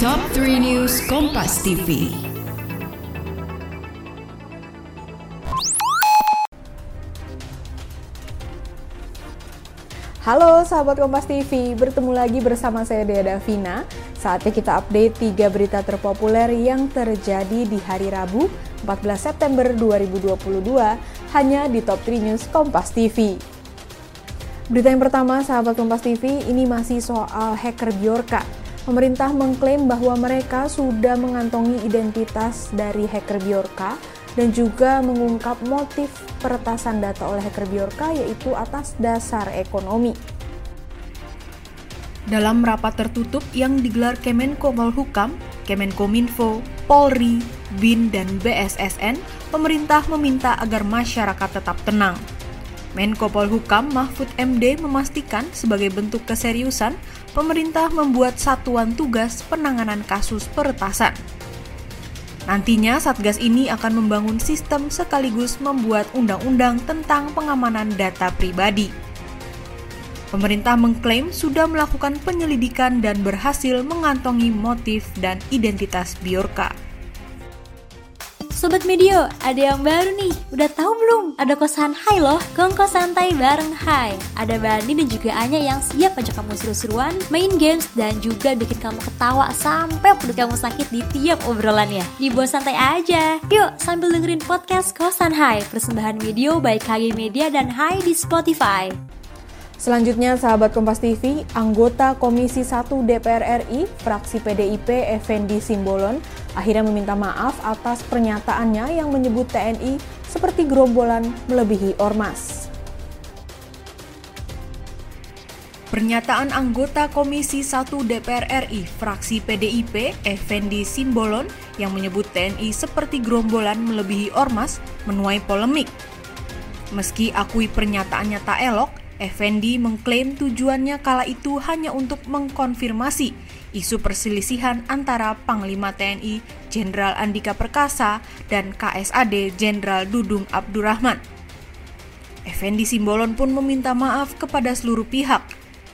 Top 3 News Kompas TV. Halo sahabat Kompas TV, bertemu lagi bersama saya Dea Davina. Saatnya kita update 3 berita terpopuler yang terjadi di hari Rabu 14 September 2022 hanya di Top 3 News Kompas TV. Berita yang pertama, sahabat Kompas TV, ini masih soal hacker Bjorka. Pemerintah mengklaim bahwa mereka sudah mengantongi identitas dari hacker Bjorka dan juga mengungkap motif peretasan data oleh hacker Bjorka yaitu atas dasar ekonomi. Dalam rapat tertutup yang digelar Kemenko Polhukam, Kemenkominfo, Polri, BIN, dan BSSN, pemerintah meminta agar masyarakat tetap tenang. Menko Polhukam Mahfud MD memastikan sebagai bentuk keseriusan, pemerintah membuat satuan tugas penanganan kasus peretasan. Nantinya Satgas ini akan membangun sistem sekaligus membuat undang-undang tentang pengamanan data pribadi. Pemerintah mengklaim sudah melakukan penyelidikan dan berhasil mengantongi motif dan identitas Biorka. Sobat Medio, ada yang baru nih. Udah tahu belum? Ada kosan Hai loh, kongko santai bareng Hai. Ada Bani dan juga Anya yang siap ajak kamu seru-seruan, main games, dan juga bikin kamu ketawa sampai perut kamu sakit di tiap obrolannya. Dibuat santai aja. Yuk, sambil dengerin podcast Kosan Hai, persembahan video baik KG Media dan Hai di Spotify. Selanjutnya, sahabat Kompas TV, anggota Komisi 1 DPR RI, fraksi PDIP Effendi Simbolon, akhirnya meminta maaf atas pernyataannya yang menyebut TNI seperti gerombolan melebihi ormas. Pernyataan anggota Komisi 1 DPR RI, fraksi PDIP, Effendi Simbolon, yang menyebut TNI seperti gerombolan melebihi ormas, menuai polemik. Meski akui pernyataannya tak elok, Effendi mengklaim tujuannya kala itu hanya untuk mengkonfirmasi isu perselisihan antara Panglima TNI Jenderal Andika Perkasa dan KSAD Jenderal Dudung Abdurrahman. Effendi Simbolon pun meminta maaf kepada seluruh pihak,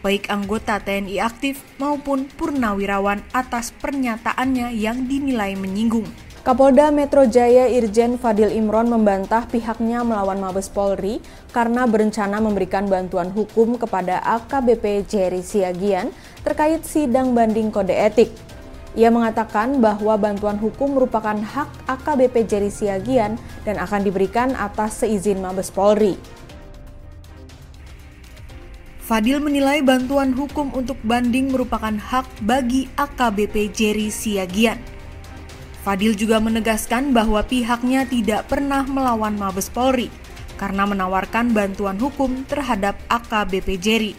baik anggota TNI aktif maupun purnawirawan atas pernyataannya yang dinilai menyinggung. Kapolda Metro Jaya Irjen Fadil Imron membantah pihaknya melawan Mabes Polri karena berencana memberikan bantuan hukum kepada AKBP Jerry Siagian terkait sidang banding kode etik. Ia mengatakan bahwa bantuan hukum merupakan hak AKBP Jerry Siagian dan akan diberikan atas seizin Mabes Polri. Fadil menilai bantuan hukum untuk banding merupakan hak bagi AKBP Jerry Siagian. Fadil juga menegaskan bahwa pihaknya tidak pernah melawan Mabes Polri karena menawarkan bantuan hukum terhadap AKBP Jerry.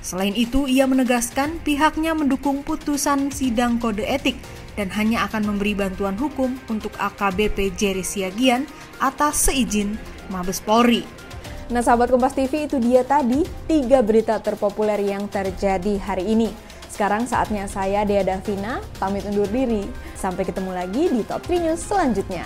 Selain itu, ia menegaskan pihaknya mendukung putusan sidang kode etik dan hanya akan memberi bantuan hukum untuk AKBP Jerry Siagian atas seizin Mabes Polri. Nah sahabat Kompas TV itu dia tadi tiga berita terpopuler yang terjadi hari ini. Sekarang saatnya saya Dea Davina pamit undur diri. Sampai ketemu lagi di Top 3 News selanjutnya.